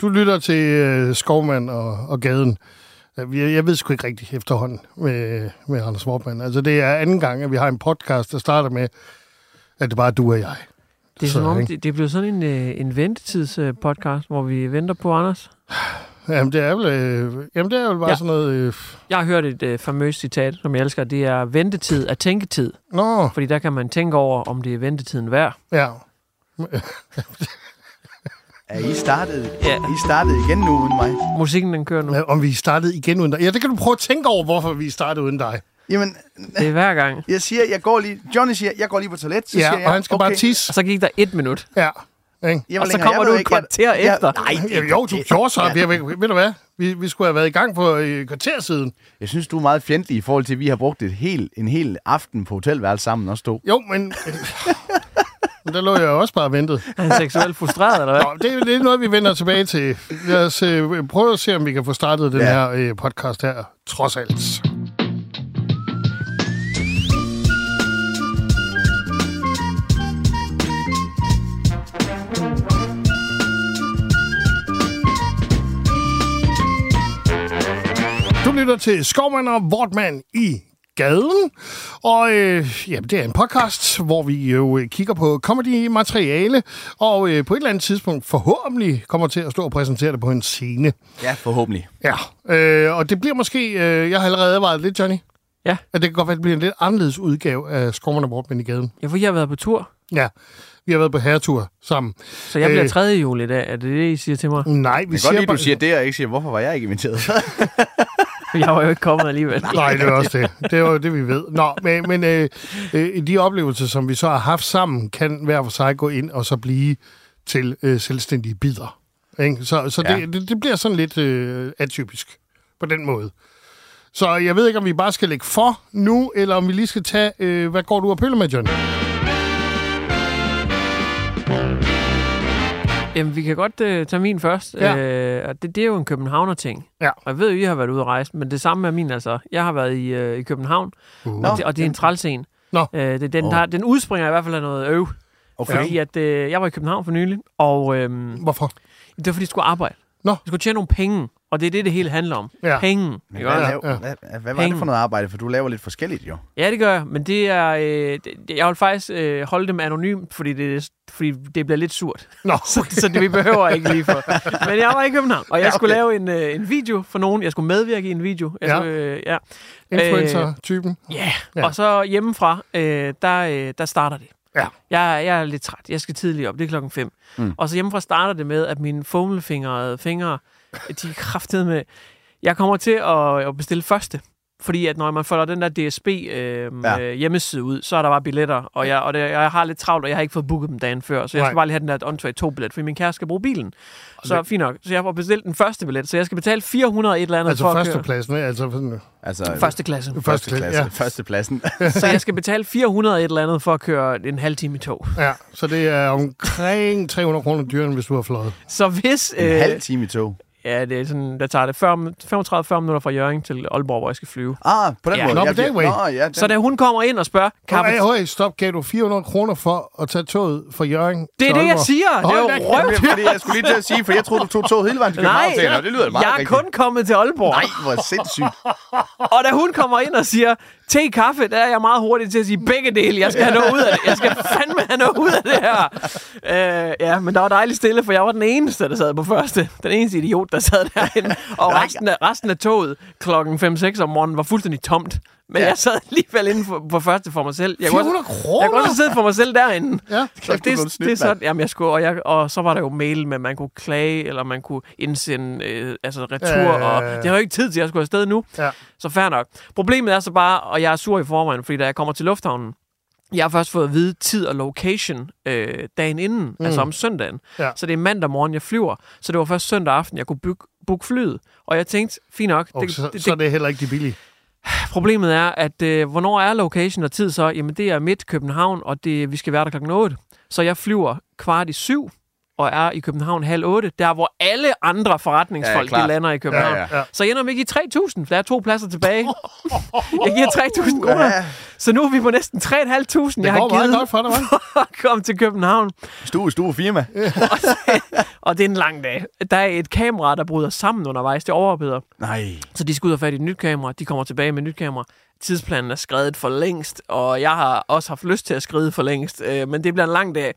du lytter til uh, Skovmand og, og Gaden. Jeg, jeg ved sgu ikke rigtigt efterhånden med, med Anders Vortmann. Altså, det er anden gang, at vi har en podcast, der starter med, at det bare er du og jeg. Det er Så, som om, ikke? det, det bliver sådan en, øh, en ventetidspodcast, hvor vi venter på Anders. Jamen, det er vel, øh, jamen, det er vel bare ja. sådan noget... Øh, Jeg har hørt et øh, famøst citat, som jeg elsker. Det er ventetid er tænketid. nå, Fordi der kan man tænke over, om det er ventetiden værd. ja. Er I startet, Ja. I startet igen nu uden mig? Musikken, den kører nu. Men Om vi startede igen uden dig. Ja, det kan du prøve at tænke over, hvorfor vi startede uden dig. Jamen, Det er hver gang. jeg siger, jeg går lige... Johnny siger, jeg går lige på toilet. Så Ja, siger jeg, og han skal okay. bare tisse. Og så gik der et minut. Ja. Ikke? Jeg Og så kommer du et kvarter efter. Nej, Ja, jo, du gjorde så. Ja. Ved, ved du hvad? Vi, vi skulle have været i gang for et kvarter siden. Jeg synes, du er meget fjendtlig i forhold til, at vi har brugt et helt, en hel aften på hotelværelse sammen og stå. Jo, men... men der lå jeg jo også bare og ventede. Er han seksuelt frustreret, eller hvad? Nå, det, er- det er noget, vi vender tilbage til. Lad os øh, prøve at se, om vi kan få startet den Ja. her øh, podcast her, trods alt. Lytter til Skovmand og Vortmand i gaden. Og øh, jamen, det er en podcast, hvor vi jo øh, kigger på comedy-materiale, og øh, på et eller andet tidspunkt forhåbentlig kommer til at stå og præsentere det på en scene. Ja, forhåbentlig. Ja, øh, og det bliver måske, øh, jeg har allerede advaret lidt, Johnny, Ja. at det kan godt være, at det bliver en lidt anderledes udgave af Skovmand og Vortmand i gaden. Ja, for jeg har været på tur, Ja, vi har været på herretur sammen. så jeg bliver Øh. 3. juli i dag. Er det det, I siger til mig? Nej, vi Det er siger godt lige, bare... du siger det, og ikke siger, hvorfor var jeg ikke inviteret? Jeg var jo ikke kommet alligevel. Nej, det er også det. Det er jo det, vi ved. Nå, men, men øh, øh, de oplevelser, som vi så har haft sammen, kan hver for sig gå ind og så blive til øh, selvstændige bidder. Ikke? Så, så Ja. det, det, det bliver sådan lidt øh, atypisk på den måde. Så jeg ved ikke, om vi bare skal lægge for nu, eller om vi lige skal tage, øh, hvad går du og pøller med, John? Jamen, vi kan godt øh, tage min først. Ja. Øh, og det, det er jo en københavner-ting. Ja. Og jeg ved jo, I har været ude at rejse, men det samme er min altså. Jeg har været i, øh, i København, Uh. og, det, og det er en trælsen. Nå. Øh, det, den, Åh. der, den udspringer i hvert fald af noget øv. Okay. Fordi at, øh, jeg var i København for nylig, og øh, Hvorfor? det var fordi, jeg skulle arbejde. Nå. Jeg skulle tjene nogle penge, og det er det, det hele handler om. Ja. Penge. Men ikke hvad, laver, Ja. hvad, hvad var det Penge. for noget arbejde? For du laver lidt forskelligt, jo. Ja, det gør jeg, men det er... Øh, det, jeg vil faktisk øh, holde dem anonymt, fordi det, fordi det bliver lidt surt. Nå, Så, så det vi behøver ikke lige for. Men jeg var i København, og jeg Ja, skulle okay. lave en, øh, en video for nogen. Jeg skulle medvirke i en video. Jeg Ja. skulle, øh, ja. influencer-typen. Ja, Ja. yeah. og så hjemmefra, øh, der, øh, der starter det. Ja. Jeg, jeg er lidt træt. Jeg skal tidligt op. Det er klokken 5. Mm. Og så hjemmefra starter det med, at mine fummelfingrede fingre, de er kraftet med... Jeg kommer til at, bestille første. fordi at når man folder den der DSB øh, Ja. hjemmeside ud, så er der bare billetter, og jeg, og det, jeg har lidt travlt, og jeg har ikke fået booket dem dagen før, så jeg Nej. skal bare lige have den der on 2 billet, fordi min kæreste skal bruge bilen. Så fint nok. Så jeg får bestilt den første billet, så jeg skal betale 400 et eller andet Altså for at køre. førstepladsen, ikke? Altså sådan, Altså, Første klasse. første første klasse. Ja. Førstepladsen. så jeg skal betale 400 et eller andet for at køre en halv time i tog. ja, så det er omkring 300 kroner dyrere, end hvis du har fløjet. Så hvis... en halv time i tog. Ja, det er sådan, der tager det 35-40 minutter fra Jørgen til Aalborg, hvor jeg skal flyve. Ah, på den Ja. måde. Nå, på den way. Nå, ja, den. Så da hun kommer ind og spørger, kan Hey, hey, stop, gav du 400 kroner for at tage toget fra Jørgen Det er til det, jeg siger. Det er jo da røv. Jamen, fordi jeg skulle lige til at sige, for jeg troede, du tog toget hele vejen til København. Nej, det lyder meget jeg er rigtigt. kun kommet til Aalborg. Nej, hvor sindssygt. Og da hun kommer ind og siger, te kaffe, der er jeg meget hurtig til at sige begge dele. Jeg skal have noget ud af det. Jeg skal fandme have noget ud af det her. Øh, ja, men der var dejligt stille, for jeg var den eneste, der sad på første. Den eneste idiot, der sad derinde. Og resten af, resten af toget klokken 5-6 om morgenen var fuldstændig tomt. Men Ja. jeg sad alligevel inde på, på første for mig selv. Jeg kunne 400 også, kroner? Jeg kunne også sidde for mig selv derinde. Ja. Så det, snydt, det er sådan, jamen jeg skulle, og, jeg, og så var der jo mail med, at man kunne klage, eller man kunne indsende øh, altså retur, ja, og det har jo ikke tid til, at jeg skulle afsted nu. Ja. Så fair nok. Problemet er så bare, og jeg er sur i forvejen, fordi da jeg kommer til lufthavnen, jeg har først fået at vide tid og location øh, dagen inden, mm. altså om søndagen. Ja. Så det er mandag morgen, jeg flyver. Så det var først søndag aften, jeg kunne booke, booke flyet. Og jeg tænkte, fint nok. Og så, så er det heller ikke de billige. Problemet er, at øh, hvornår er location og tid så? Jamen, det er midt København, og det, vi skal være der klokken 8. Så jeg flyver kvart i syv, og er i København halv otte, der hvor alle andre forretningsfolk Ja, ja, de lander i København. Ja, Ja, ja. ja. Så jeg ender ikke i 3.000, for der er to pladser tilbage. jeg giver 3.000 kroner. Så nu er vi på næsten 3.500, jeg Det har givet godt for dig, for at komme til København. Stue, stue firma. Og det er en lang dag. Der er et kamera, der bryder sammen undervejs. Det overopheder. Nej. Så de skal ud og fat i et nyt kamera. De kommer tilbage med et nyt kamera. Tidsplanen er skrevet for længst, og jeg har også haft lyst til at skrive for længst, øh, men det bliver en lang dag.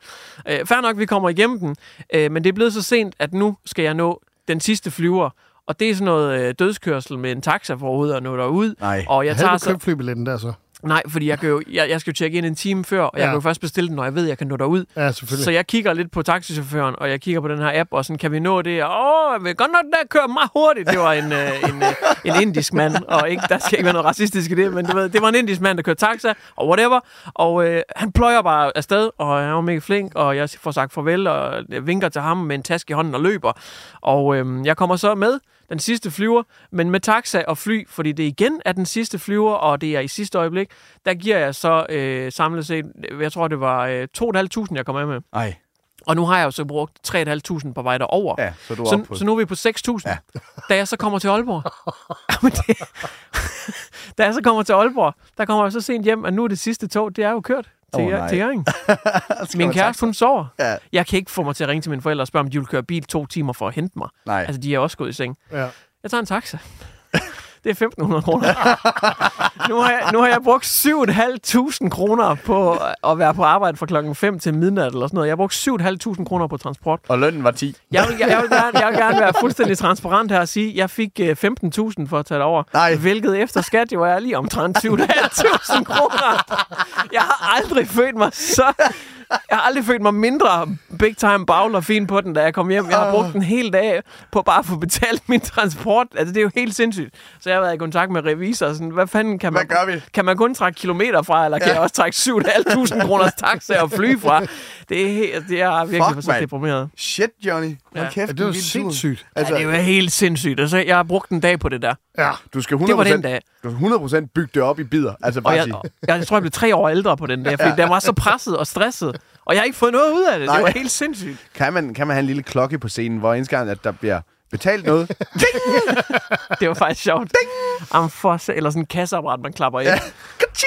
Øh, fair nok, vi kommer igennem den, øh, men det er blevet så sent, at nu skal jeg nå den sidste flyver, og det er sådan noget øh, dødskørsel med en taxa for overhovedet at nå derud. Nej. Og jeg Havde tager du så... købt flybilletten der så? Nej, fordi jeg, kan jo, jeg, jeg skal jo tjekke ind en time før, og jeg Ja. kan jo først bestille den, når jeg ved, at jeg kan nå derud. Ja, selvfølgelig. Så jeg kigger lidt på taxichaufføren, og jeg kigger på den her app, og sådan, kan vi nå det? Åh, jeg vil godt nok der køre meget hurtigt. Det var en, øh, en, øh, en indisk mand, og ikke, der skal ikke være noget racistisk i det, men du ved, det var en indisk mand, der kørte taxa, og whatever. Og øh, han pløjer bare afsted, og han var mega flink, og jeg får sagt farvel, og jeg vinker til ham med en taske i hånden og løber. Og øh, jeg kommer så med den sidste flyver, men med taxa og fly, fordi det igen er den sidste flyver, og det er i sidste øjeblik, der giver jeg så øh, samlet set, jeg tror det var øh, 2.500, jeg kom af med. Ej. Og nu har jeg jo så brugt 3.500 på vej derover. Ja, så du er så, på... så nu er vi på 6.000. Ja. Da jeg så kommer til Aalborg. Jamen, det, da jeg så kommer til Aalborg, der kommer jeg så sent hjem, at nu er det sidste tog, det er jo kørt til, oh, til Jørgen. Min kæreste, hun sover. Ja. Jeg kan ikke få mig til at ringe til mine forældre og spørge, om de vil køre bil to timer for at hente mig. Nej. Altså, de er også gået i seng. Ja. Jeg tager en taxa. Det er 1.500 kroner. nu, har jeg, nu har jeg brugt 7.500 kroner på at være på arbejde fra klokken 5 til midnat eller sådan noget. Jeg har brugt 7.500 kroner på transport. Og lønnen var 10. Jeg vil, jeg, jeg, vil gerne, jeg vil gerne være fuldstændig transparent her og sige, at jeg fik øh, 15.000 for at tage det over. Nej. Hvilket efter skat jo er lige omtrent 7.500 kroner. Jeg har aldrig følt mig så... Jeg har aldrig følt mig mindre big time bagl og fin på den, da jeg kom hjem. Jeg har brugt en hel dag på bare at få betalt min transport. Altså, det er jo helt sindssygt. Så jeg har været i kontakt med revisor. og Sådan, hvad fanden kan man, Hvad gør vi? kan man kun trække kilometer fra, eller kan ja. jeg også trække 7.500 kroners taxa og fly fra? Det er, helt, det er virkelig Fuck, for deprimeret. Shit, Johnny. Hold Ja. kæft, Ja, det vild tur. sindssygt. Altså, Ja, det er jo helt sindssygt. Altså, jeg har brugt en dag på det der. Ja. du skal 100%, Det var den dag. Du skal 100% bygge det op i bidder. Altså Og bare jeg, sige, jeg, jeg tror, jeg blev tre år ældre på den der, fordi ja. den var så presset og stresset. Og jeg har ikke fået noget ud af det. Nej. Det var helt sindssygt. kan man, kan man have en lille klokke på scenen, hvor gang, at der bliver betalt noget, Det var faktisk sjovt. Am for, sa- eller sådan en kasseapparat, man klapper ind.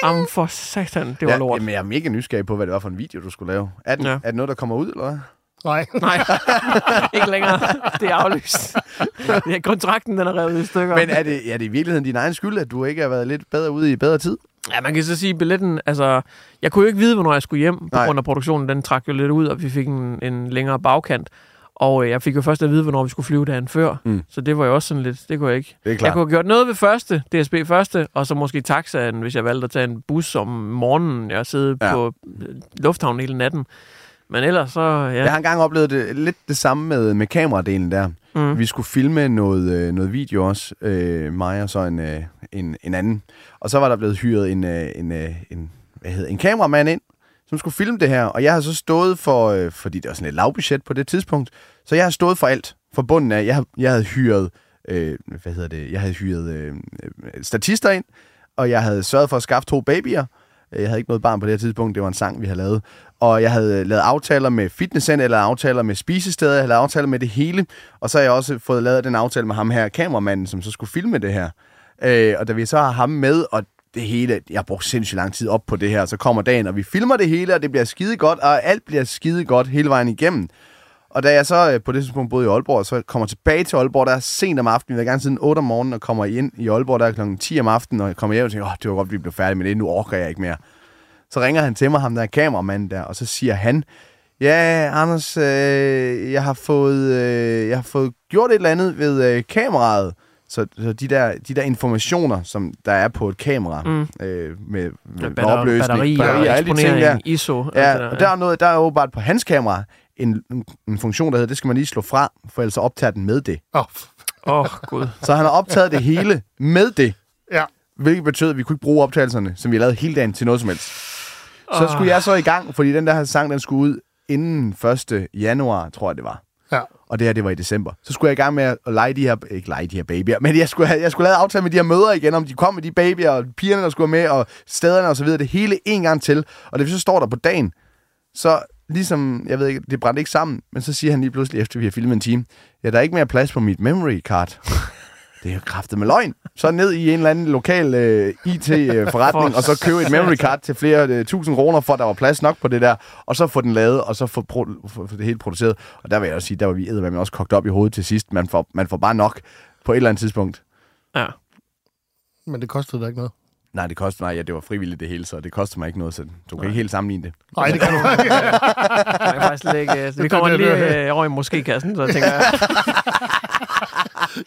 Am for satan, det var ja, lort. Jamen, jeg er mega nysgerrig på, hvad det var for en video, du skulle lave. Er, den, Ja. ja. er det noget, der kommer ud, eller hvad? Nej. Nej, ikke længere. Det er aflyst. Ja, kontrakten, den er revet i stykker. Men er det, er det i virkeligheden din egen skyld, at du ikke har været lidt bedre ude i bedre tid? Ja, man kan så sige, billetten, altså, jeg kunne jo ikke vide, hvornår jeg skulle hjem, på Nej. grund af produktionen, den trak jo lidt ud, og vi fik en, en længere bagkant. Og øh, jeg fik jo først at vide, hvornår vi skulle flyve dagen før. Mm. Så det var jo også sådan lidt, det kunne jeg ikke. Det er Jeg klart. kunne have gjort noget ved første, DSB første, og så måske taxaen, hvis jeg valgte at tage en bus om morgenen. Jeg Ja. ja. på øh, lufthavnen hele natten. Men ellers så, ja. Jeg har engang oplevet det, lidt det samme med, med kameradelen der. Mm. Vi skulle filme noget, øh, noget video også, øh, mig og så en, øh, en, en anden. Og så var der blevet hyret en, øh, en, øh, en, hvad hedder, en kameramand ind, som skulle filme det her. Og jeg har så stået for, øh, fordi det var sådan et lavbudget på det tidspunkt, så jeg har stået for alt fra bunden af. Jeg, jeg havde hyret, øh, hvad hedder det, jeg havde hyret øh, statister ind, og jeg havde sørget for at skaffe to babyer. Jeg havde ikke noget barn på det her tidspunkt, det var en sang, vi havde lavet. Og jeg havde øh, lavet aftaler med fitnesscenter, eller aftaler med spisesteder, jeg havde lavet aftaler med det hele. Og så har jeg også fået lavet den aftale med ham her, kameramanden, som så skulle filme det her. Øh, og da vi så har ham med, og det hele, jeg har brugt sindssygt lang tid op på det her, så kommer dagen, og vi filmer det hele, og det bliver skide godt, og alt bliver skide godt hele vejen igennem. Og da jeg så øh, på det tidspunkt boede i Aalborg, og så kommer tilbage til Aalborg, der er sent om aftenen, jeg vil gerne siden 8 om morgenen, og kommer ind i Aalborg, der er klokken 10 om aftenen, og jeg kommer hjem og tænker, åh, det var godt, vi blev færdige med det, nu orker jeg ikke mere. Så ringer han til mig, ham der er kameramanden der, og så siger han, ja, Anders, øh, jeg, har fået, øh, jeg har fået gjort et eller andet ved øh, kameraet. Så, så de, der, de der informationer, som der er på et kamera, Mm. øh, med, med Batter- opløsning, batterier, batterier, alle de ting der. ISO, Ja, og der er, noget, der er åbenbart på hans kamera en, en, funktion, der hedder, det skal man lige slå fra, for ellers optager den med det. Åh, Åh, oh, gud. Så han har optaget det hele med det. Ja. Hvilket betød, at vi kunne ikke bruge optagelserne, som vi lavede hele dagen, til noget som helst. Så skulle jeg så i gang, fordi den der sang, den skulle ud inden 1. januar, tror jeg det var. Ja. Og det her, det var i december. Så skulle jeg i gang med at lege de her, ikke lege de her babyer, men jeg skulle, jeg skulle lave aftale med de her mødre igen, om de kom med de babyer, og pigerne, der skulle med, og stederne og så videre, det hele en gang til. Og det så står der på dagen, så ligesom, jeg ved ikke, det brændte ikke sammen, men så siger han lige pludselig, efter vi har filmet en time, ja, der er ikke mere plads på mit memory card. Det er jo kraftet med løgn. Så ned i en eller anden lokal øh, IT-forretning, For og så købe et memory card til flere øh, tusind kroner, for at der var plads nok på det der, og så få den lavet, og så få, pro- få det hele produceret. Og der vil jeg også sige, der var vi eddermame også kogt op i hovedet til sidst. Man får, man får bare nok på et eller andet tidspunkt. Ja. Men det kostede da ikke noget. Nej, det kostede mig, ja, det var frivilligt det hele, så det kostede mig ikke noget, så du kan ikke helt sammenligne det. Nej, det kan du ikke. Jeg kan faktisk ikke... øh, Vi kommer lige øh, over i måske-kassen, så tænker jeg,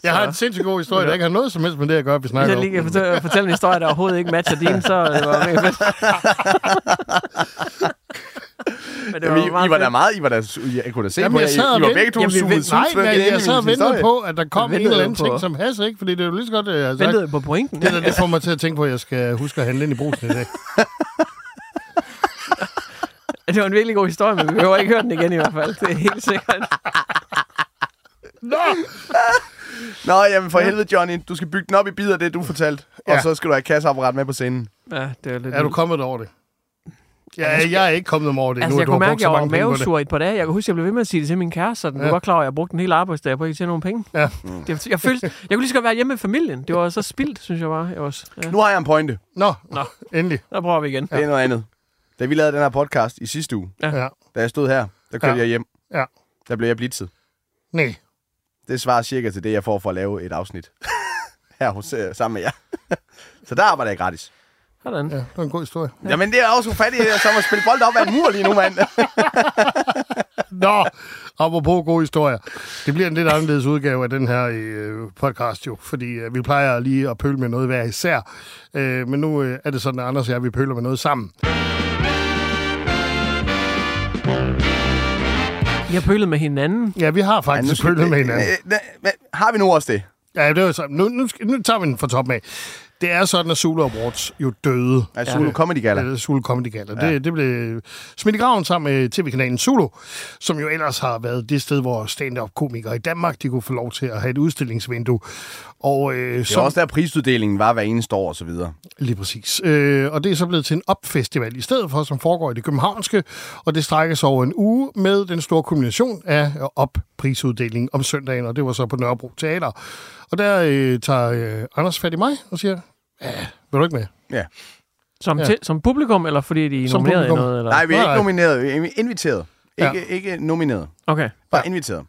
Jeg har en sindssygt god historie, der ikke har noget som helst med det at gøre, vi hvis snakker jeg om. lige kan fortælle, fortælle en historie, der overhovedet ikke matcher din, så det var mega fedt. Men Jamen, I, I var da meget, I var da, jeg kunne da se Jamen, på jeg jer, I, og I var begge to zoomet vent- Nej, jeg sad og ventede på, at der kom en eller anden ting, som has, ikke? Fordi det er jo lige så godt, jeg har sagt. Ventede på pointen. Det, der, det får mig til at tænke på, at jeg skal huske at handle ind i brusen i dag. Det var en virkelig god historie, men vi behøver ikke høre den igen i hvert fald. Det er helt sikkert. Nå, jamen for helvede, Johnny. Du skal bygge den op i bidder, det du fortalte. Ja. Og så skal du have kasseapparat med på scenen. Ja, det er lidt... Er du kommet over det? Ja, jeg er ikke kommet over det Altså, endnu. jeg kunne mærke, at jeg var mavesur i et par dage. Jeg kan huske, at jeg blev ved med at sige det til min kæreste, så den Ja. ja. var godt klar at jeg brugte en hel arbejdsdag på ikke at tjene nogle penge. Ja. Det, jeg, følte, jeg kunne lige så godt være hjemme med familien. Det var så spildt, synes jeg bare. Jeg også. Ja. Nu har jeg en pointe. Nå, Nå. endelig. Der prøver vi igen. Det er noget andet. Da vi lavede den her podcast i sidste uge, Ja. Ja. da jeg stod her, der kørte Ja. jeg hjem. Ja. Der blev jeg blitzet. Nej. Det svarer cirka til det, jeg får for at lave et afsnit. her hos, sammen med jer. så der arbejder jeg gratis. Sådan. Ja, det var en god historie. Ja. Jamen, det er også ufattigt, det er som at spille bold op ad en mur lige nu, mand. Nå, apropos gode historier. Det bliver en lidt anderledes udgave af den her øh, podcast jo, fordi øh, vi plejer lige at pøle med noget hver især. Øh, men nu øh, er det sådan, at Anders og jeg, vi pøler med noget sammen. I har pølet med hinanden. Ja, vi har faktisk Ja, pølet med hinanden. Øh, øh, Har vi nu også det? Ja, det var så. Nu, nu, nu tager vi den fra toppen af. Det er sådan, at Zulu Awards jo døde. Altså, Zulu Comedy Gala. Ja, Zulu Comedy Gala. Ja. Det, det blev smidt i graven sammen med tv-kanalen Zulu, som jo ellers har været det sted, hvor stand-up-komikere i Danmark, de kunne få lov til at have et udstillingsvindue. Og, øh, Det var også der, prisuddelingen var hver eneste år og så videre. Lige præcis. Øh, og det er så blevet til en opfestival i stedet for, som foregår i det københavnske, og det strækker sig over en uge med den store kombination af op-prisuddeling om søndagen, og det var så på Nørrebro Teater. Og der øh, tager øh, Anders fat i mig og siger, ja, vil du ikke med? Ja. Som, Ja. ja. til, som publikum, eller fordi de er Som nomineret i noget? Eller? Nej, vi er ikke nomineret. Vi er inviteret. Ja. Ikke, ikke nomineret. Okay. Bare inviteret.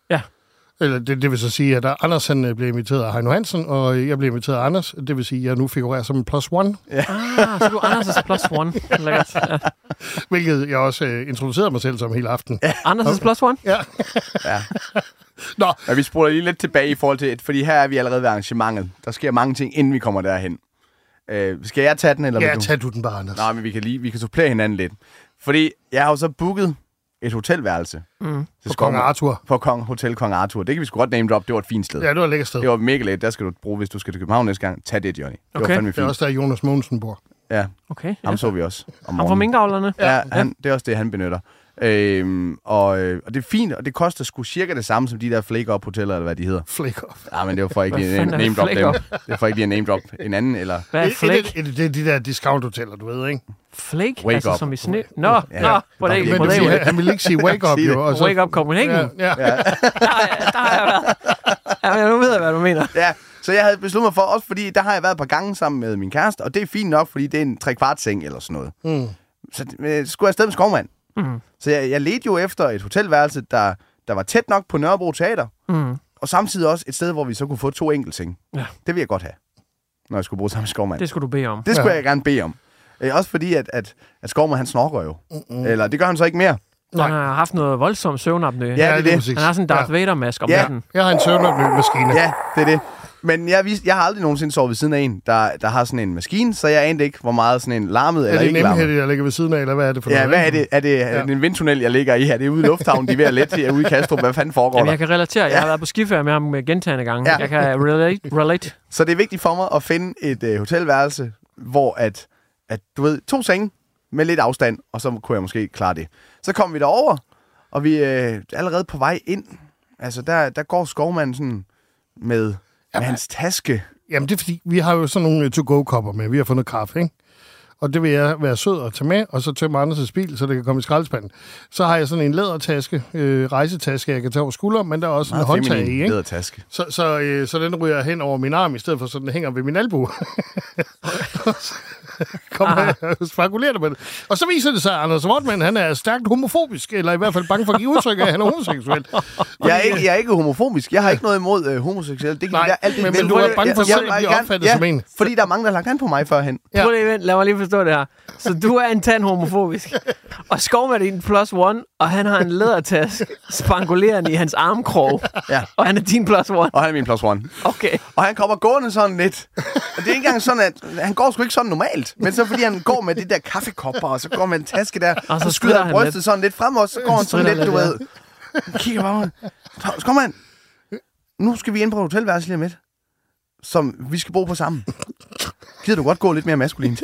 Eller det, det vil så sige, at der Anders han øh, blev inviteret af Heino Hansen, og jeg blev inviteret af Anders. Det vil sige, at jeg nu figurerer som en plus one, Ah, så du er Anders' plus one. Lækkert. Ja. hvilket jeg også øh, introducerede mig selv som hele aften. Ja. Anders' plus one? ja. Ja. Nå, Men vi spoler lige lidt tilbage i forhold til, fordi her er vi allerede ved arrangementet. Der sker mange ting, inden vi kommer derhen. Øh, skal jeg tage den, eller ja, vil du? tag du den bare, Anders. Nej, men vi kan lige vi kan supplere hinanden lidt. Fordi jeg har jo så booket et hotelværelse. Mm. til På Kong Arthur. På Kong, Hotel Kong Arthur. Det kan vi sgu godt name drop. Det var et fint sted. Ja, det var et lækkert sted. Det var mega let. Der skal du bruge, hvis du skal til København næste gang. Tag det, Johnny. Det var Okay. fandme Det er fint. også der, Jonas Mogensen bor. Ja, Okay. ham så vi også. Om Ham fra morgenen. minkavlerne? Ja, han, det er også det, han benytter. Øhm, og, øh, og det er fint, og det koster sgu cirka det samme som de der Flake Up hoteller, eller hvad de hedder. Flake off. Ja, men det var for ikke lige er name drop dem. Det er for ikke lige name drop en anden, eller... Hvad er flake? et- et- Det er de der discount-hoteller, du ved, ikke? Flake? Wake altså up. som i sne? Nå, Ja. nå, Men det, det på Men det, det, han, han vil ikke sige wake up, det. jo. Og så, Wake up Copenhagen. Ja, ja. Ja. Der, har- der har jeg været. Ja, men nu ved jeg, hvad du mener. ja, så jeg havde besluttet mig for, også fordi der har jeg været et par gange sammen med min kæreste, og det er fint nok, fordi det er en tre kvart seng eller sådan noget. Mm. Så øh, skulle jeg afsted med skovmand. Mm. Så jeg, jeg ledte jo efter et hotelværelse, der, der var tæt nok på Nørrebro Teater, Mm. og samtidig også et sted, hvor vi så kunne få to enkeltsenge. Ja. Det vil jeg godt have, når jeg skulle bruge sammen med skovmand. Det skulle du bede om. Det skulle Ja. ja. jeg gerne bede om. Øh, også fordi, at, at, at Skovmand, han snorker jo. Mm-hmm. Eller det gør han så ikke mere. Han har haft noget voldsomt søvnapnø. Ja, det er det. Han har sådan en Darth Vader-mask om Ja. natten. Jeg har en søvnopnø-maskine. Ja, det er det. Men jeg, vis, jeg har aldrig nogensinde sovet ved siden af en, der, der har sådan en maskine, så jeg anede ikke, hvor meget sådan en larmet Er eller det en ikke larmet. jeg ligger ved siden af, eller hvad er det for Ja, noget? hvad er det? Er det, er det en vindtunnel, jeg ligger i her? Det er ude i lufthavnen, de er ved at lette til ude i Kastrup. Hvad fanden foregår Jamen, der? jeg kan relatere. Jeg har været på skiferie med ham med gentagende gange. Ja. Jeg kan relate. relate. Så det er vigtigt for mig at finde et øh, hotelværelse, hvor at, at, du ved, to senge med lidt afstand, og så kunne jeg måske klare det. Så kom vi derover, og vi er øh, allerede på vej ind. Altså, der, der går skovmanden sådan med, med hans taske. Jamen, det er fordi, vi har jo sådan nogle to-go-kopper med. Vi har fundet kaffe, ikke? Og det vil jeg være sød og tage med, og så tømme Anders' bil, så det kan komme i skraldespanden. Så har jeg sådan en lædertaske, øh, rejsetaske, jeg kan tage over skulderen, men der er også en håndtag i, ikke? Så, så, øh, så den ryger hen over min arm, i stedet for så den hænger ved min albu. Kom det med det. Og så viser det sig, at Anders Wortmann, han er stærkt homofobisk, eller i hvert fald bange for at give udtryk af, at han er homoseksuel. Jeg er, ikke, jeg er ikke homofobisk. Jeg har ikke noget imod øh, homoseksuelle. Det kan Nej, være alt det men- men du er bange for Jeg- selv at blive opfattet ja, som en. Fordi der er mange, der har lagt an på mig førhen. Ja. Prøv lige, vent. lad mig lige forstå det her. Så du er en tand homofobisk, og Skovmand er din plus one, og han har en lædertaske spangulerende i hans armkrog, Ja. og han er din plus one. Og han er min plus one. Okay. Og han kommer gående sådan lidt. Og det er ikke engang sådan, at han går sgu ikke sådan normalt. Men så fordi han går med de der kaffekopper, og så går med en taske der, og så så, stritter skyder han brystet lidt. sådan lidt frem, og så går han sådan lidt, du ved. Han Kigger bare ud. Kom man. Nu skal vi ind på et hotelværelse lige om lidt, som vi skal bo på sammen. Gider du godt gå lidt mere maskulint?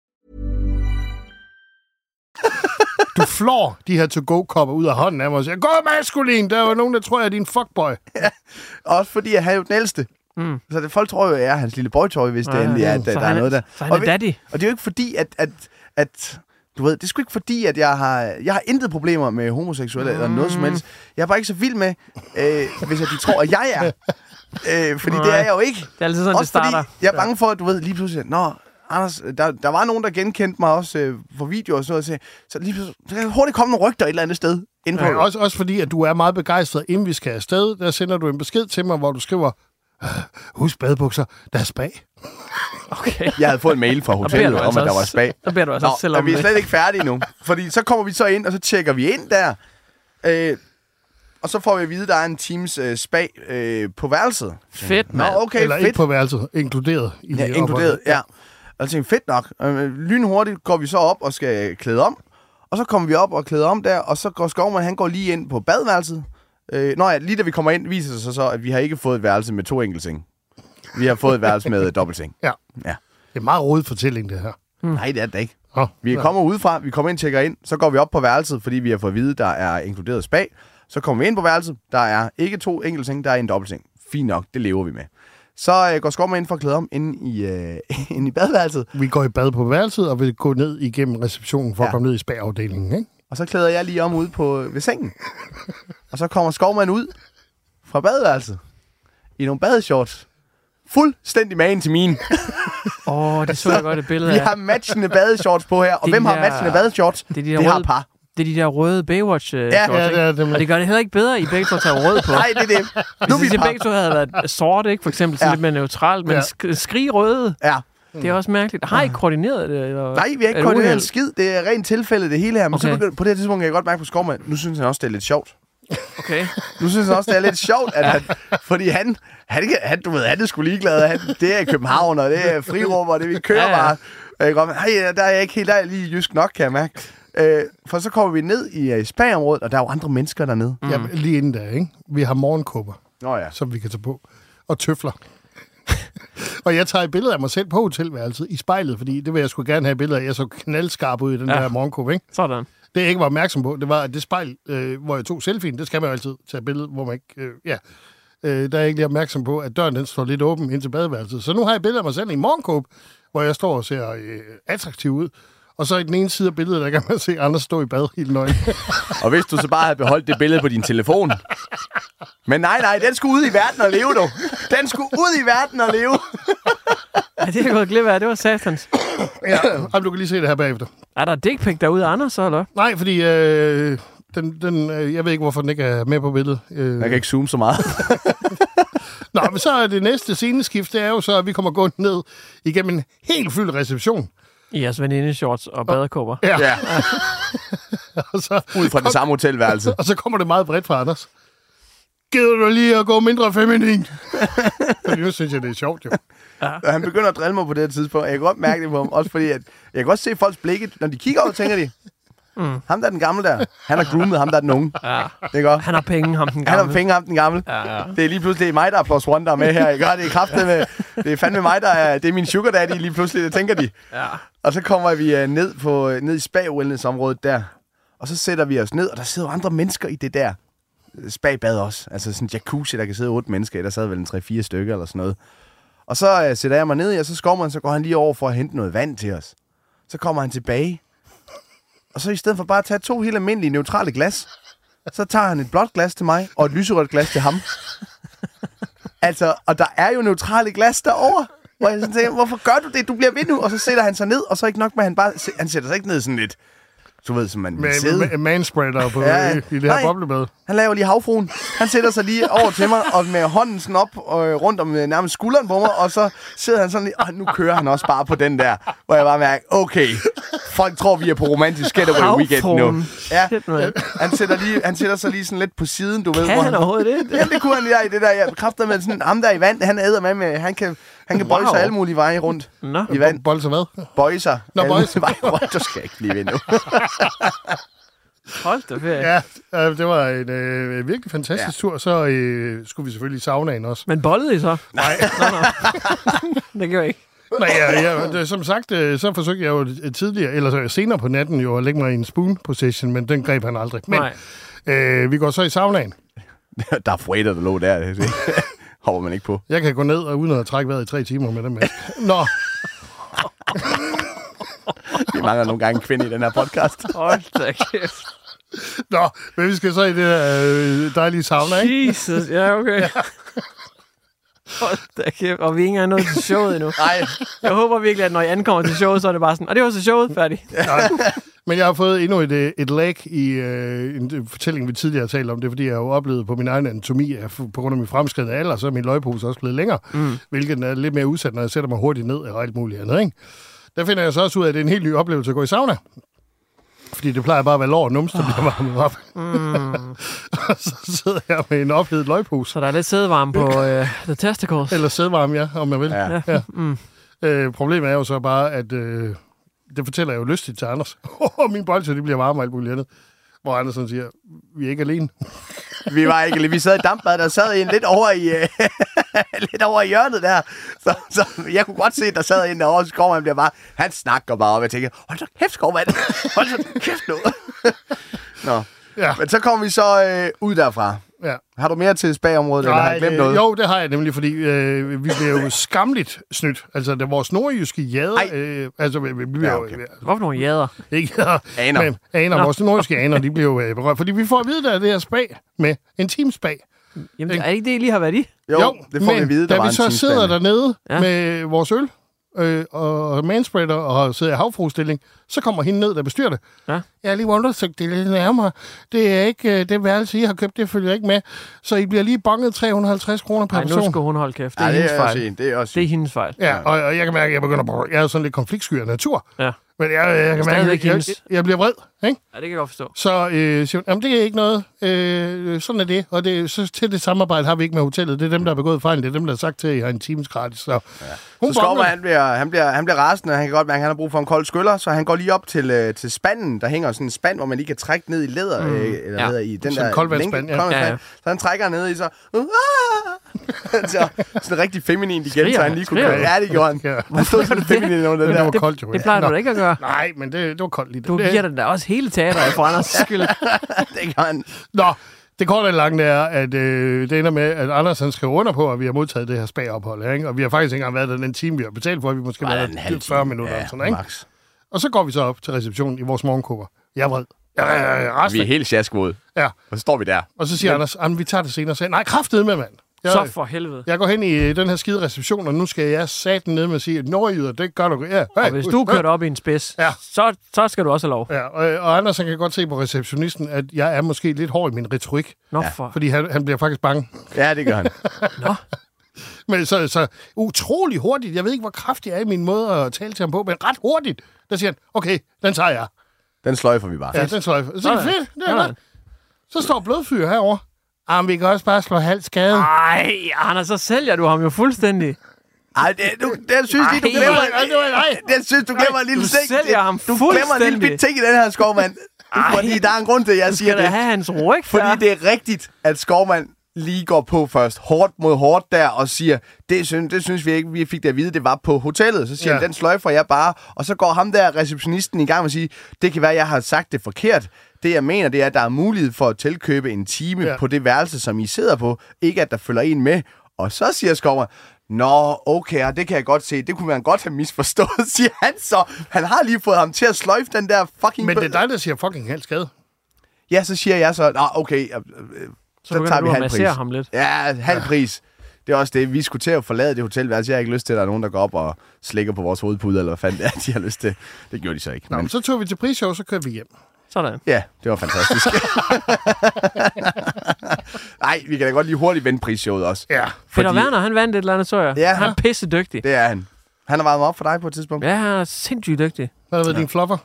Du flår de her to-go-kopper ud af hånden af mig og siger, gå maskulin, der er jo nogen, der tror, jeg er din fuckboy. Også fordi jeg er jo den ældste. Mm. Så det, folk tror jo, at jeg er hans lille boytøj, hvis det Ja, endelig er, ja. at der, der han er noget der. så han er og, daddy. Og det er jo ikke fordi, at, at, at du ved, det er sgu ikke fordi, at jeg har, jeg har intet problemer med homoseksuelle mm. eller noget som helst. Jeg er bare ikke så vild med, øh, hvis at de tror, at jeg er. Øh, fordi Nej. det er jeg jo ikke. Det er altid sådan, også det starter. Fordi jeg er bange for, at du ved lige pludselig, Nå, Anders, der, der var nogen, der genkendte mig også øh, for videoer og sådan noget. Så, så lige så kan hurtigt komme nogle rygter et eller andet sted. Inden på, Ja, også, også fordi, at du er meget begejstret, inden vi skal afsted. Der sender du en besked til mig, hvor du skriver, "Øh, husk badebukser, der er spag. Okay. Jeg havde fået en mail fra hotellet om, altså at der var spag. der beder du altså Nå, også selv om vi er slet ikke færdige nu. Fordi så kommer vi så ind, og så tjekker vi ind der. Øh, og så får vi at vide, at der er en teams øh, spag øh, på værelset. Fedt, Nå, mand. okay, Eller fedt. ikke på værelset, inkluderet. I Ja, det inkluderet, ja. Og jeg tænkte, fedt nok. Øh, lynhurtigt går vi så op og skal klæde om. Og så kommer vi op og klæder om der, og så går Skovman, han går lige ind på badeværelset. Øh, nå ja, lige da vi kommer ind, viser det sig så, at vi har ikke fået et værelse med to enkeltseng. Vi har fået et værelse med dobbeltseng. Ja. Ja. Det er en meget rodet fortælling, det her. Mm. Nej, det er det da ikke. Oh, Vi kommer udefra, vi kommer ind, tjekker ind, så går vi op på værelset, fordi vi har fået at vide, der er inkluderet spag. Så kommer vi ind på værelset, der er ikke to enkeltseng, der er en dobbeltseng. Fint nok, det lever vi med. Så øh, går Skovman ind for at klæde om inde i, øh, inde i badeværelset, Vi går i bad på værelset, og vil gå ned igennem receptionen for ja. At komme ned i spagafdelingen, ikke? og så klæder jeg lige om ude på, ved sengen. og så kommer Skovman ud fra badeværelset i nogle badeshorts. Fuldstændig magen til min. Åh, oh, det så jeg godt et billede Vi af. har matchende badeshorts på her. Og Det hvem har der- matchende badeshorts? Det er de der det har par. Det er de der røde Baywatch øh, Ja, shorts, ja, det er dem. Og det gør det heller ikke bedre, I begge to tager rød på. Nej, det er det. Nu Hvis par. begge to havde været sort, ikke? For eksempel, så Ja. lidt mere neutralt, men Ja. sk- skrig røde, Ja. det er også mærkeligt. Har I koordineret det? Eller? Nej, vi har Er ikke det koordineret en skid. Det er rent tilfælde, det hele her. Men okay. så begynder, på det her tidspunkt kan jeg godt mærke på Skovmand, nu synes han også, det er lidt sjovt. Okay. Nu synes han også, det er lidt sjovt, at han, fordi han, han, han, du ved, han er sgu ligeglad. Han, det er København, og det er frirum, og det vi kører Ja, ja, ja. bare. Og jeg går, hey, der er jeg ikke helt, der er jeg lige jysk nok, kan jeg mærke. Øh, for så kommer vi ned i uh, spa-området, og der er jo andre mennesker dernede. Mm. Jamen, lige inden der, ikke? Vi har morgenkåber, Nå ja. som vi kan tage på. Og tøfler. og jeg tager et billede af mig selv på hotelværelset i spejlet, fordi det vil jeg skulle gerne have et billede af. Jeg så knaldskarp ud i den Ja. ja. der morgenkåbe, ikke? Sådan. Det jeg ikke var opmærksom på, det var, at det spejl, øh, hvor jeg tog selfien, det skal man jo altid tage et billede, hvor man ikke... Øh, ja. Øh, der er jeg ikke lige opmærksom på, at døren den står lidt åben ind til badeværelset. Så nu har jeg et billede af mig selv i en morgenkåbe, hvor jeg står og ser øh, attraktiv ud. Og så i den ene side af billedet, der kan man se andre stå i bad helt nøgen. Og hvis du så bare havde beholdt det billede på din telefon. Men nej, nej, den skulle ud i verden og leve, du. Den skulle ud i verden og leve. Ja, det er gået glip af. Det var satans. ja. Jamen, du kan lige se det her bagefter. Er der dick pic derude, Anders, så, eller? Nej, fordi øh, den, den, øh, jeg ved ikke, hvorfor den ikke er med på billedet. Øh, Jeg kan ikke zoome så meget. Nå, men så er det næste sceneskift, det er jo så, at vi kommer gående ned igennem en helt fyldt reception. I jeres venindeshorts og badekåber. Ja. Ja, Og så, ud fra det samme hotelværelse. og så kommer det meget bredt fra Anders. Gider du lige at gå mindre feminin? Fordi nu synes jeg, det er sjovt, jo. Og han begynder at drille mig på det her tidspunkt. Jeg kan godt mærke det på ham, også fordi at jeg kan godt se folks blikke, når de kigger over, tænker de, mm. ham der er den gamle der, han har groomet ham der er den unge. Ja. Det er godt. Han har penge, ham den Han gamle. har fingre ham den gamle. Ja, ja. Det er lige pludselig det mig, der er plus one, der er med her. Ikke? Det er kraftet med, det er fandme mig, der er, det er min sugar daddy lige pludselig, det tænker de. Ja. Og så kommer vi uh, ned, på, ned i spa-wellness-området der. Og så sætter vi os ned, og der sidder andre mennesker i det der øh, spa-bad også. Altså sådan en jacuzzi, der kan sidde otte mennesker i. Der sad vel en 3-4 stykker eller sådan noget. Og så uh, sætter jeg mig ned i, og så skovmer han, så går han lige over for at hente noget vand til os. Så kommer han tilbage. Og så i stedet for bare at tage to helt almindelige neutrale glas, så tager han et blåt glas til mig, og et lyserødt glas til ham. altså, og der er jo neutrale glas derovre. Hvor jeg sådan tænker, hvorfor gør du det? Du bliver ved nu. Og så sætter han sig ned, og så ikke nok med, at han bare... Han sætter sig ikke ned sådan lidt... Du ved, som man vil Med, sidde. med, med manspreader på, Ja, ja, ja. i, i det her Nej. boblebad. Han laver lige havfruen. Han sætter sig lige over til mig, og med hånden sådan op øh, rundt om øh, nærmest skulderen på mig, og så sidder han sådan lige, og nu kører han også bare på den der, hvor jeg bare mærker, okay, folk tror, vi er på romantisk getaway weekend nu. Havfruen. Ja, man. han sætter, lige, han sætter sig lige sådan lidt på siden, du ved. Kan hvor han overhovedet det? Ja, det kunne han der i det der. Jeg bekræfter med sådan, ham der i vand, han æder med, med han kan, han kan bøje Wow. sig alle mulige veje rundt Nå. i vand. Bold så hvad? Bøje sig. Nå, bøje sig. veje rundt. Du skal ikke blive ved nu. Hold da ferie. Ja, øh, det var en øh, virkelig fantastisk ja. tur. Så øh, skulle vi selvfølgelig i saunaen også. Men bollede I så? Nej. Nå, nå. det gjorde jeg ikke. Nej, ja, ja, det, som sagt, øh, så forsøgte jeg jo tidligere, eller så senere på natten jo at lægge mig i en spoon position, men den greb han aldrig. Men Nej. øh, vi går så i saunaen. der er freighter, der lå der. Hopper man ikke på. Jeg kan gå ned og uden at trække vejret i tre timer med den med. Nå, Vi mangler nogle gange en kvinde i den her podcast. Hold da kæft. nå, men vi skal så i det der øh, dejlige sauna, ikke? Jesus. Ja, okay. Hold da kæft. Og vi er ikke engang nået til showet endnu. Nej, Jeg håber virkelig, at når I ankommer til showet, så er det bare sådan, og det var så showet færdigt. Nej. Men jeg har fået endnu et, øh, et lag i øh, en fortælling, vi tidligere har talt om. Det er, fordi jeg har jo oplevet på min egen anatomi, at på grund af min fremskridende alder, så er min løgpose også blevet længere. Mm. Hvilket er lidt mere udsat, når jeg sætter mig hurtigt ned og alt muligt andet. Ikke? Der finder jeg så også ud af, at det er en helt ny oplevelse at gå i sauna. Fordi det plejer bare at være lår og nums, der bliver varmet op. Mm. og så sidder jeg med en ophedet løgpose. Så der er lidt sædevarme på uh, The Testicles. Eller sædvarme, ja, om jeg vil. Ja. Ja. Mm. Øh, problemet er jo så bare, at øh, det fortæller jeg jo lystigt til Anders. Min bolsje, de bliver varme og alt muligt andet. Hvor Anders sådan siger, vi er ikke alene. vi var ikke Vi sad i dampbad, der sad en lidt over i, lidt over i hjørnet der. Så, så, jeg kunne godt se, at der sad en derovre, kommer han bliver bare, han snakker bare, og jeg tænker, hold så kæft, skovmand. Hold så kæft nu. Nå. Ja. Men så kommer vi så øh, ud derfra. Ja. Har du mere til spagområdet, eller har jeg glemt det, noget? jo, det har jeg nemlig, fordi øh, vi bliver jo skamligt snydt. Altså, det er vores nordjyske jade. Ej. Øh, altså, vi, vi bliver Ja, jo... okay. Hvorfor nogle jader? Ikke, ja, Aner. Men, aner. Vores nordjyske aner, de bliver jo øh, berørt. Fordi vi får at vide, der er det her spag med en teamspag. Jamen, er ikke det, I lige har været i? Jo, det får vi men at vide, der da var vi en så sidder dernede ja. med vores øl, øh, og manspreader og sidder i havfruestilling. Så kommer hende ned, der bestyrer det. Ja. Jeg har lige undersøgt det lidt nærmere. Det er ikke øh, det værelse, I har købt, det følger ikke med. Så I bliver lige bonget 350 kroner per nu person. skal hun holde kæft. Det er det hendes er fejl. også en. Det er også Det er hendes fejl. Ja, og, og jeg kan mærke, at jeg begynder at... Jeg er sådan lidt konfliktsky af natur. Ja. Men jeg, jeg kan mærke, jeg, jeg, jeg bliver vred. Ikke? Ja, det kan jeg godt forstå. Så øh, siger hun, jamen, det er ikke noget. Øh, sådan er det. Og det, så til det samarbejde har vi ikke med hotellet. Det er dem, der har begået fejlen. Det er dem, der har sagt til, at I har en times gratis. Så, ja. hun Så Skovman, han bliver, han, bliver, han bliver rasende, og han kan godt mærke, at han har brug for en kold skyller, så han går lige op til, øh, til spanden. Der hænger sådan en spand, hvor man lige kan trække ned i læder. Mm. Øh, eller Ja. ja. i den Sådan en der koldvandsspand, ja. Ja, ja. Så han trækker ned i, så... Uh, så sådan rigtig feminin igen, Skriger så han lige kunne Skriger gøre. Ja, det gjorde han. Ja. Han stod sådan feminin under den Men det der. var koldt jo. Det plejer du da ikke at gøre. Nej, men det, det var koldt lige. Du det, giver den da også hele teateret for Anders skyld. Det gør han. Nå, det korte og lange er, at øh, det ender med, at Anders han skriver under på, at vi har modtaget det her spagophold. Ikke? Og vi har faktisk ikke engang været der den time, vi har betalt for. Vi måske Ej, været en der halv 40 time. minutter. Ja, sådan, ikke? max. Og så går vi så op til receptionen i vores morgenkåber. Jeg er vred. Jeg er, jeg er rasende. helt sjaskvåde. Ja. Og så står vi der. Og så siger Anders, at vi tager det senere. Så, Nej, kraftedeme, med, mand. Jeg, Så for helvede. jeg går hen i den her skide reception, og nu skal jeg saten ned med at sige, at nordjyder, det gør du. Ja, hey, Og hvis du kører op i en spids, Ja. så, så skal du også have lov. Ja, og, og Anders han kan godt se på receptionisten, at jeg er måske lidt hård i min retorik, Nå, for... fordi han, han bliver faktisk bange. Ja, det gør han. Men så, så utrolig hurtigt, jeg ved ikke, hvor kraftig jeg er i min måde at tale til ham på, men ret hurtigt, der siger han, okay, den tager jeg. Den sløjfer vi bare. Ja, den jeg. Så er det Sådan. fedt, det er. Så står blodfyr herover. Ah, men vi kan også bare slå halv skade. Ej, Anders, så sælger du ham jo fuldstændig. Ej, det, du, det synes lige, du Ej. glemmer... Ej, det var- nej. Det synes du glemmer en lille du ting. sælger ham Du glemmer en lille bit ting i den her skovmand. Fordi der er en grund til, at jeg Du siger skal da det. have hans ryg Fordi det er rigtigt, at Skovmand lige går på først, hårdt mod hårdt der, og siger, det synes, det synes vi ikke, vi fik det at vide, det var på hotellet. Så siger Ja. han, den sløjfer jeg bare, og så går ham der, receptionisten, i gang med at sige, det kan være, jeg har sagt det forkert. Det jeg mener, det er, at der er mulighed for at tilkøbe en time Ja. på det værelse, som I sidder på. Ikke at der følger en med. Og så siger Skovmand, Nå, okay, og det kan jeg godt se. Det kunne man godt have misforstået, siger han så. Han har lige fået ham til at sløjfe den der fucking... Men det er dig, der siger fucking halv skade. Ja, så siger jeg så, Nå, okay, øh, Så begynder du at massere ham lidt. Ja, halv pris. Det er også det. Vi skulle til at forlade det hotelværelse. Jeg har ikke lyst til, at der er nogen, der går op og slikker på vores hovedpude, eller hvad fanden det er, de har lyst til. Det gjorde de så ikke. Nå, men så tog vi til prisshow, så kørte vi hjem. Sådan. Ja, det var fantastisk. Nej, vi kan da godt lige hurtigt vende prisshowet også. Ja. Peter Werner, han vandt et eller andet, så jeg. Ja. Han er pisse dygtig. Det er han. Han har varmet op for dig på et tidspunkt. Ja, han er sindssygt dygtig. Hvad har været din flopper?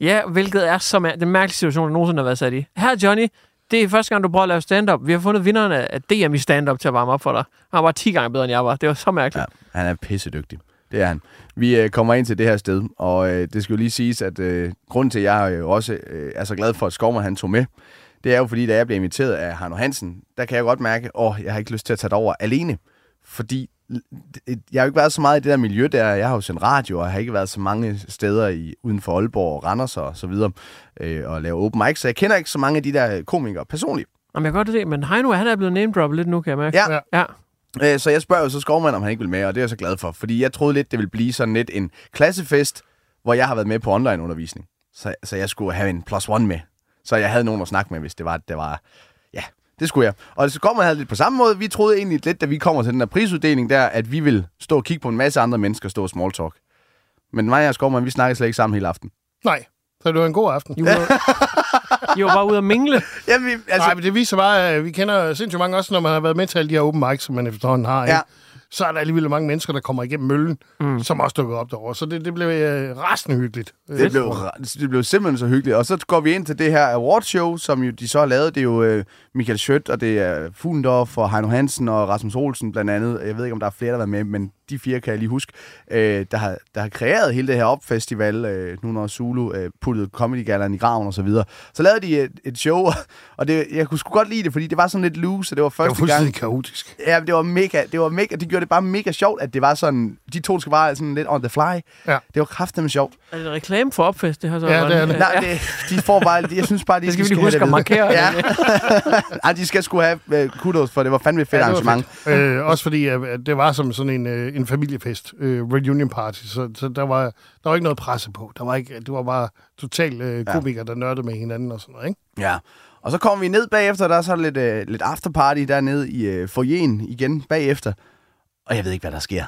Ja, hvilket er så mær- den mærkeligste situation, der nogensinde har været sat i. Her, Johnny, det er første gang, du prøver at lave stand-up. Vi har fundet vinderen af DM i stand-up til at varme op for dig. Han var 10 gange bedre, end jeg var. Det var så mærkeligt. Ja, han er pissedygtig. Det er han. Vi øh, kommer ind til det her sted, og øh, det skal jo lige siges, at øh, grunden til, at jeg øh, også øh, er så glad for, at Skovman han tog med, det er jo fordi, da jeg blev inviteret af Harno Hansen, der kan jeg godt mærke, at jeg har ikke lyst til at tage det over alene. Fordi jeg har jo ikke været så meget i det der miljø der. Jeg har jo sendt radio, og jeg har ikke været så mange steder i, uden for Aalborg og Randers og så videre, øh, og lave open mic, så jeg kender ikke så mange af de der komikere personligt. Jamen, jeg kan godt se, men Heino, han er blevet name lidt nu, kan jeg mærke. Ja. Ja. ja. Øh, Så jeg spørger jo så Skovmand, om han ikke vil med, og det er jeg så glad for. Fordi jeg troede lidt, det ville blive sådan lidt en klassefest, hvor jeg har været med på online-undervisning. Så, så jeg skulle have en plus one med. Så jeg havde nogen at snakke med, hvis det var, det var... Ja, det skulle jeg. Og så kommer havde lidt på samme måde. Vi troede egentlig lidt, da vi kommer til den her prisuddeling der, at vi vil stå og kigge på en masse andre mennesker og stå og small talk. Men mig og Skovmand, vi snakkede slet ikke sammen hele aften. Nej. Så det var en god aften. Var, I var bare ude at mingle. Jamen, vi, Altså, Nej, men det viser bare, at vi kender sindssygt mange også, når man har været med til alle de her open mics, som man efterhånden har. Ikke? Ja. Så er der alligevel mange mennesker, der kommer igennem møllen, mm. som også dukker op derovre. Så det, det blev øh, rasende hyggeligt. Det blev, det blev simpelthen så hyggeligt. Og så går vi ind til det her awardshow, som jo de så har lavet. Det er jo øh, Michael Schødt, og det er Fuglendorf, og Heino Hansen og Rasmus Olsen blandt andet. Jeg ved ikke, om der er flere, der har været med, men de fire kan jeg lige huske, øh, der, har, der har kreeret hele det her opfestival, øh, nu når Zulu øh, puttede Comedy Galleren i graven og så videre. Så lavede de et, et show, og det, jeg kunne sgu godt lide det, fordi det var sådan lidt loose, og det var Det var første gang... fuldstændig kaotisk. Ja, det var mega, det var mega, de gjorde det bare mega sjovt, at det var sådan, de to skal bare sådan lidt on the fly. Ja. Det var kraftedeme sjovt. Er det en reklame for opfest, det her så? Ja, det er det. Nej, det, de får bare, de, jeg synes bare, de, Det skal de vi lige huske at markere. Ja. Ej, de skal sgu have uh, kudos, for det var fandme et fedt Ja, arrangement. fedt. Øh, også fordi, at det var som sådan en, øh, en familiefest, øh, reunion party, så, så der, var, der var ikke noget presse på. Der var ikke, det var bare totalt øh, komikere, der nørdede med hinanden og sådan noget, ikke? Ja. Og så kommer vi ned bagefter, der er så lidt, uh, lidt afterparty dernede i uh, foyeren igen bagefter. Og jeg ved ikke, hvad der sker.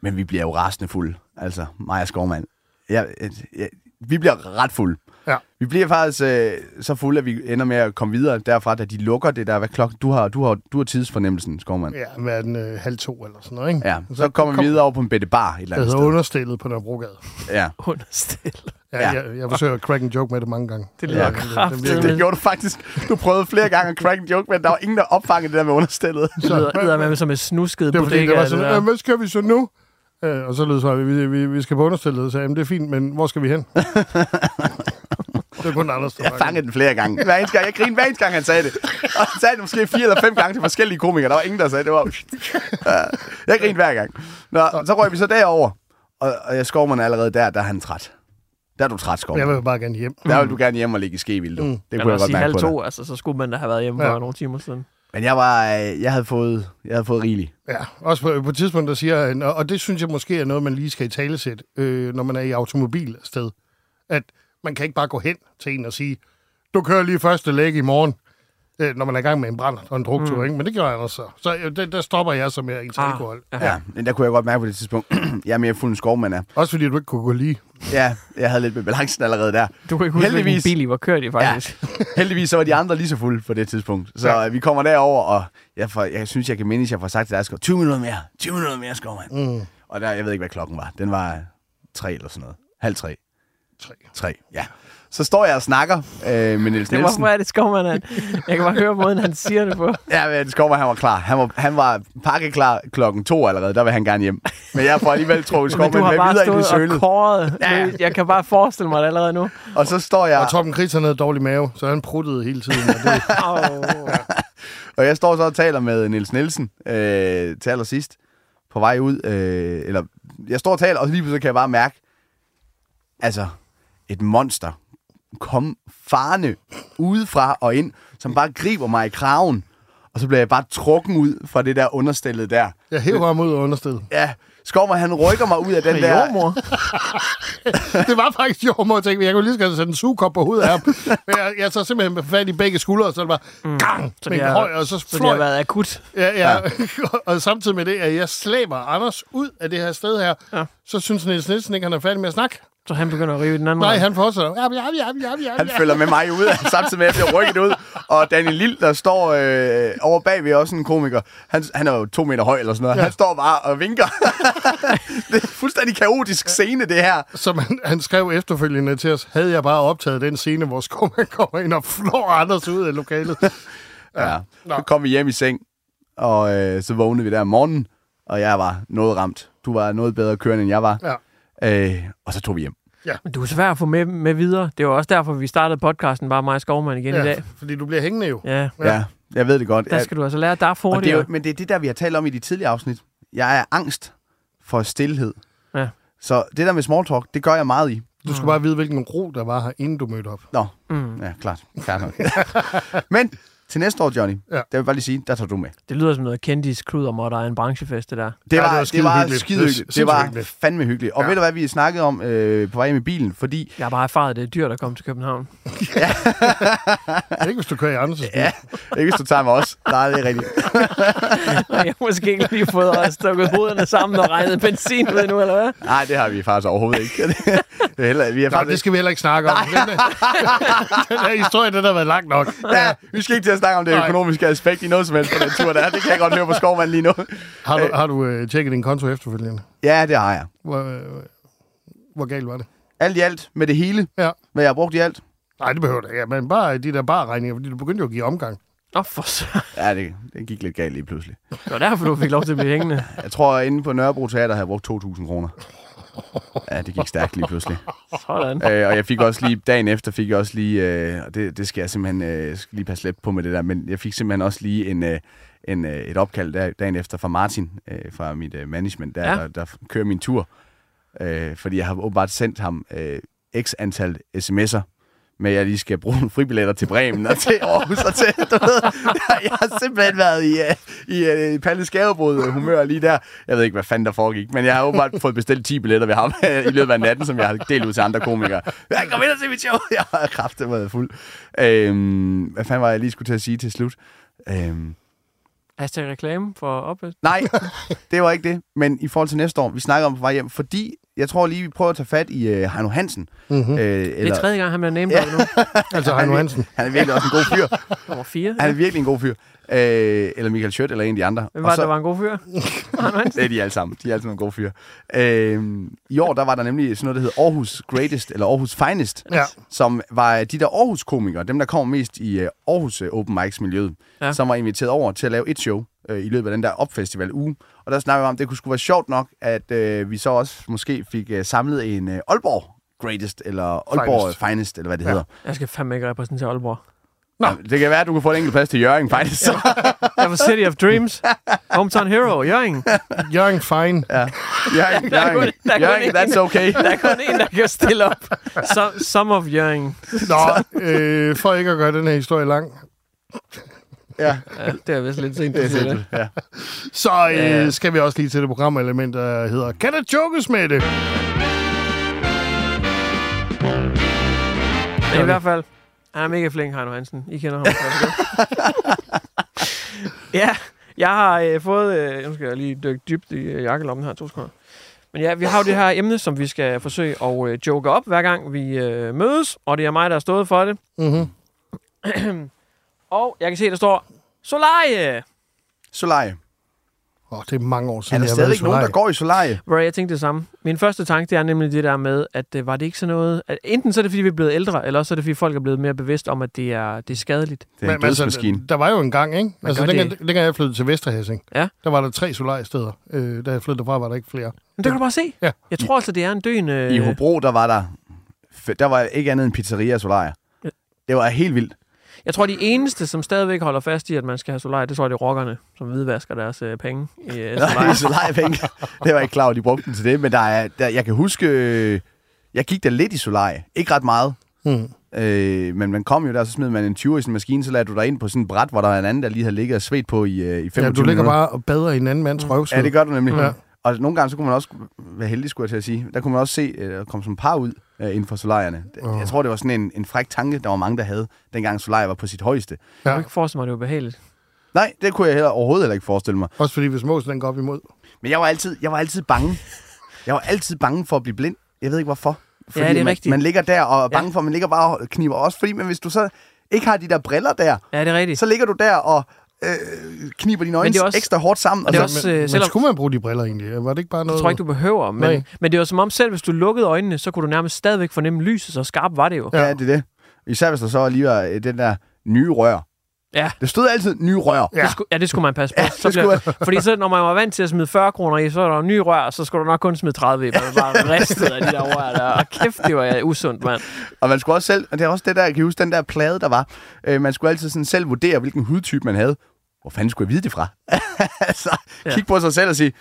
Men vi bliver jo rasende fulde. Altså, mig og Skovmand. Jeg, jeg, jeg, vi bliver ret fulde. Ja. Vi bliver faktisk øh, så fulde, at vi ender med at komme videre derfra, da de lukker det der. Hvad klokken? Du har, du har, du har tidsfornemmelsen, Skovmand. Ja, er den øh, halv to eller sådan noget, ikke? Ja, så, så kommer vi videre over på en bedte bar et eller Det andet hedder sted. understillet på Nørrebrogade. Ja. Understil. Ja, Ja. ja. Jeg, jeg forsøger at crack en joke med det mange gange. Det lyder Ja, kraftedeme. Det gjorde du faktisk. Du prøvede flere gange at crack en joke, men der var ingen, der opfangede det der med understillet. Det lyder, med som et snusket Det var fordi, bodega. det var det sådan. "Øh, hvad skal vi så nu? Øh, og så lød det så, at vi, vi, vi skal på understillet. Så "Jamen, det er fint, men hvor skal vi hen? det er kun Anders, der Jeg fangede den flere gange. Hver eneste gang. Jeg grinede hver eneste gang, han sagde det. Og han sagde det måske fire eller fem gange til forskellige komikere. Der var ingen, der sagde det. Var... Ja, jeg grinede hver gang. Nå, så røg vi så derover, og, og jeg skover mig allerede der, der er han træt. Der er du træt, skov. Jeg vil bare gerne hjem. Der vil du gerne hjem og ligge i skevild, du. Mm. Det Jeg kunne jeg godt sige mærke halv to, altså, så skulle man da have været hjemme Ja. for nogle timer siden. Men jeg var, øh, jeg havde fået, jeg havde fået rigeligt. Ja, også på, på et tidspunkt, der siger han, og og det synes jeg måske er noget, man lige skal i talesæt, øh, når man er i automobil sted, at man kan ikke bare gå hen til en og sige, du kører lige første læg i morgen, øh, når man er i gang med en brand og en druktur, mm. ikke? Men det gør han også så. Så øh, der, der stopper jeg som er ens ah. alkohol. ja. Ja, men der kunne jeg godt mærke på det tidspunkt. jeg er mere fuld en skovmand er. Også fordi du ikke kunne gå lige. Ja, jeg havde lidt med balancen allerede der. Du kan ikke huske, Heldigvis. bil I var kørt i, faktisk. Ja. Heldigvis så var de andre lige så fulde på det tidspunkt. Så Ja. ja. vi kommer derover, og jeg, får, jeg synes, jeg kan mindes, jeg får sagt til dig, Skov, 20 minutter mere, 20 minutter mere, Skovmand. Mm. Og der, jeg ved ikke, hvad klokken var. Den var tre eller sådan noget. Halv tre. Tre. Tre, ja. Så står jeg og snakker øh, med Niels Det, Nielsen. hvorfor er det skovmand? Han? Jeg kan bare høre måden, han siger det på. Ja, men Skovmand, han var klar. Han var, han var pakkeklar klokken to allerede. Der vil han gerne hjem. Men jeg får alligevel trukket har med videre i og sølet. kåret. Ja. Ja. Jeg kan bare forestille mig det allerede nu. Og så står jeg... Og Torben Chris, han havde dårlig mave, så han pruttede hele tiden. Og det. Og jeg står så og taler med Niels Nielsen øh, til allersidst på vej ud. Øh, eller jeg står og taler, og lige pludselig kan jeg bare mærke, altså et monster kom farne udefra og ind, som bare griber mig i kraven. Og så bliver jeg bare trukken ud fra det der understillet der. jeg hæver ham ud og understillet. Ja, Skovmer, han rykker mig ud af den der... Jordmor. det var faktisk jordmor, jeg tænkte, jeg kunne lige så godt sætte en sugekop på hovedet af ham. Men jeg, jeg så simpelthen fat i begge skuldre, og så er det bare gang, Så det høj, og så Så det fløj har været akut. Ja, ja. og samtidig med det, at jeg slæber Anders ud af det her sted her, Ja. så synes Niels Nielsen ikke, han er færdig med at snakke. Så han begynder at rive i den anden Nej, vej. han fortsætter. Ja, ja, ja, ja, ja, Han ja. følger med mig ud, samtidig med, at jeg bliver rykket ud. Og Daniel Lille, der står øh, over bagved, også en komiker. Han, han er jo to meter høj eller sådan noget. Ja. Han står bare og vinker. det er en fuldstændig kaotisk scene, det her. Som han, han skrev efterfølgende til os, havde jeg bare optaget den scene, hvor skovmand kommer ind og flår Anders ud af lokalet. Ja. Nå. Så kom vi hjem i seng, og øh, så vågnede vi der om morgenen, og jeg var noget ramt. Du var noget bedre kørende, end jeg var. Ja. Øh, og så tog vi hjem. Men du er svær at få med, med videre. Det var også derfor, vi startede podcasten, bare mig og Skovmand igen ja, i dag. fordi du bliver hængende jo. Ja, Ja, ja jeg ved det godt. der skal du altså lære dig og det er hurtigere. jo, men det er det der, vi har talt om i de tidligere afsnit. Jeg er angst for stillhed. Ja. Så det der med small talk, det gør jeg meget i. Du skal bare vide, hvilken ro der var her, inden du mødte op. Nå, Mm. ja, klart. klart nok. Men til næste år, Johnny, Ja. ja. der vil jeg bare lige sige, der tager du med. Det lyder som noget kendis kludermåtter af en branchefest, det der. Det Ja, var, det var det skide var hyggeligt. skide Det var hyggeligt. Det var hyggeligt. fandme hyggeligt. Og Ja. ved du hvad, vi snakkede om øh, på vej i bilen? Fordi Jeg har bare erfaret, at det er dyrt at komme til København. Ikke hvis du kører i Anders'. Ja, ikke hvis du tager mig også. Nej, det er rigtigt. jeg har måske ikke lige fået os stukket hovederne sammen og regnet benzin ud nu, eller hvad? Nej, det har vi faktisk overhovedet ikke. det er heller, vi har Nå, faktisk... det skal vi heller ikke snakke om. Den, der- den her historie, den har været lang nok. Ja, vi skal ikke til at snakke om det Nej. økonomiske aspekt i noget som helst på den tur der. Det kan jeg godt høre på skovmand lige nu. Har du, har du øh, tjekket din konto efterfølgende? Ja, det har jeg. Hvor, øh, hvor galt var det? Alt i alt, med det hele, Ja. hvad jeg har brugt i alt. Nej, det behøver det ikke. Men bare de der barregninger, fordi du begyndte jo at give omgang. Åh, for så. Ja, det, det gik lidt galt lige pludselig. Det var derfor, du fik lov til at blive hængende. Jeg tror, at inde på Nørrebro Teater har jeg brugt 2.000 kroner. Ja, det gik stærkt lige pludselig. Sådan. øh, og jeg fik også lige, dagen efter fik jeg også lige, øh, og det, det skal jeg simpelthen øh, skal lige passe lidt på med det der, men jeg fik simpelthen også lige en, øh, en, øh, et opkald der, dagen efter fra Martin, øh, fra mit øh, management, der, Ja. der, der kører min tur. Øh, fordi jeg har åbenbart sendt ham øh, x antal sms'er, med at jeg lige skal bruge nogle fribilletter til Bremen og til Aarhus og til, du ved, jeg har simpelthen været i, uh, i uh, Palle Skærebrud humør lige der. Jeg ved ikke, hvad fanden der foregik, men jeg har åbenbart fået bestilt 10 billetter ved ham i løbet af natten, som jeg har delt ud til andre komikere. Jeg kom ind og se mit show. Jeg har kraftigt været fuld. Øhm, hvad fanden var jeg lige skulle til at sige til slut? Øhm, Hashtag reklame for opvask. Nej, det var ikke det. Men i forhold til næste år, vi snakker om på vej hjem, fordi jeg tror lige, vi prøver at tage fat i uh, Heino Hansen. Mhm. Øh, Det er tredje gang, han bliver named Ja. nu. Altså han, Heino Hansen. Han er virkelig også en god fyr. Nummer fire. Han er virkelig en god fyr. Øh, eller Michael Schødt, eller en af de andre. Hvem Og var så- det, der var en god fyr? Det er de alle sammen. De er alle sammen nogle gode fyre. Øh, I år, der var der nemlig sådan noget, der hed Aarhus Greatest, eller Aarhus Finest, Ja. som var de der Aarhus-komikere, dem der kommer mest i uh, Aarhus uh, Open Mics-miljøet, Ja. ja. som var inviteret over til at lave et show uh, i løbet af den der opfestival uge. Og der snakkede vi om, at det kunne sgu være sjovt nok, at uh, vi så også måske fik uh, samlet en uh, Aalborg Greatest, eller Aalborg Finest, Finest. Eller hvad det Ja. hedder. Jeg skal fandme ikke repræsentere Aalborg. Nå. Det kan være, at du kan få en enkelt plads til Jørgen, faktisk. Ja. Jeg var City of Dreams. Hometown Hero, Jørgen. Jørgen Fine. ja. Jørgen, Der er kun- Jørgen, der er Jørgen, en. that's okay. Der er kun en, der kan stille op. So, some of Jørgen. Nå, øh, for ikke at gøre den her historie lang. Ja, Ja, det er vist lidt sent, det du er siger det. Ja. Så øh, Ja. skal vi også lige til det programelement, der hedder Kan der jokes med det? Men i hvert fald, han er mega flink, Heino Hansen. I kender ham. ja, jeg har øh, fået... Øh, nu skal jeg lige dykke dybt i øh, jakkelommen her, to sekunder. Men ja, vi har jo det her emne, som vi skal forsøge at øh, joke op, hver gang vi øh, mødes. Og det er mig, der har stået for det. Mm-hmm. Og jeg kan se, der står... Solarie! Solarie. Oh, det er mange år Er siden, der jeg har været i nogen, der går i solarie? Bro, jeg tænkte det samme. Min første tanke, det er nemlig det der med, at øh, var det ikke sådan noget... At enten så er det, fordi vi er blevet ældre, eller også er det, fordi folk er blevet mere bevidst om, at det er, det er skadeligt. Det er en dødsmaskine. der var jo en gang, ikke? Altså, gør dengang, det dengang jeg flyttede til Vesterhæsing, Ja. der var der tre solarsteder. Øh, da jeg flyttede derfra, var der ikke flere. Men det kan du bare se. Ja. Jeg tror altså, det er en døende... I Hobro, der var der, der var ikke andet end pizzeria og solarie. Ja. Det var helt vildt. Jeg tror, de eneste, som stadigvæk holder fast i, at man skal have solarie, det tror jeg, det er rockerne, som hvidvasker deres øh, penge i øh, Nej, solarie. solariepenge. Det var ikke klar, at de brugte den til det. Men der er, der, jeg kan huske, øh, jeg gik der lidt i solarie. Ikke ret meget. Hmm. Øh, men man kom jo der, så smed man en 20 i sin maskine, så lagde du dig ind på sådan en bræt, hvor der var en anden, der lige havde ligget og svedt på i, øh, i 25 Ja, du ligger minutter. bare og bader i en anden mands røvsved. Ja, det gør du nemlig. Ja. Og nogle gange, så kunne man også være heldig, skulle jeg til at sige. Der kunne man også se, øh, der kom sådan et par ud øh, inden for solarierne. Åh. Jeg tror, det var sådan en, en fræk tanke, der var mange, der havde, dengang solarie var på sit højeste. Jeg kan ikke forestille mig, at det var behageligt. Nej, det kunne jeg heller, overhovedet heller ikke forestille mig. Også fordi, hvis måsen den går op imod. Men jeg var altid, jeg var altid bange. Jeg var altid bange for at blive blind. Jeg ved ikke hvorfor. Fordi Ja, det er man, rigtigt. man ligger der og er bange Ja. for, at man ligger bare og kniber også. Fordi men hvis du så ikke har de der briller der, Ja, det er rigtigt. så ligger du der og øh, kniber dine øjne Men det er også- ekstra hårdt sammen. og det er så- også, Men, øh, men selvom- skulle man bruge de briller egentlig? Var det ikke bare Jeg noget... tror ikke, du behøver, men, Nej. men det var som om selv, hvis du lukkede øjnene, så kunne du nærmest stadigvæk fornemme lyset, så skarpt var det jo. Ja, det er det. Især hvis der så lige var øh, den der nye rør. Ja. Det stod altid nye rør. Ja. Det skulle, ja, det skulle man passe på. Ja, så det skulle bliver, fordi så, når man var vant til at smide 40 kroner i, så er der en ny rør, så skulle du nok kun smide 30 i. Man var bare ristet af de der rør der. Og kæft, det var ja, usundt, mand. Og man skulle også selv, og det er også det der, jeg kan huske, den der plade, der var. Øh, man skulle altid sådan selv vurdere, hvilken hudtype man havde. Hvor fanden skulle jeg vide det fra? altså, ja. kig på sig selv og sige,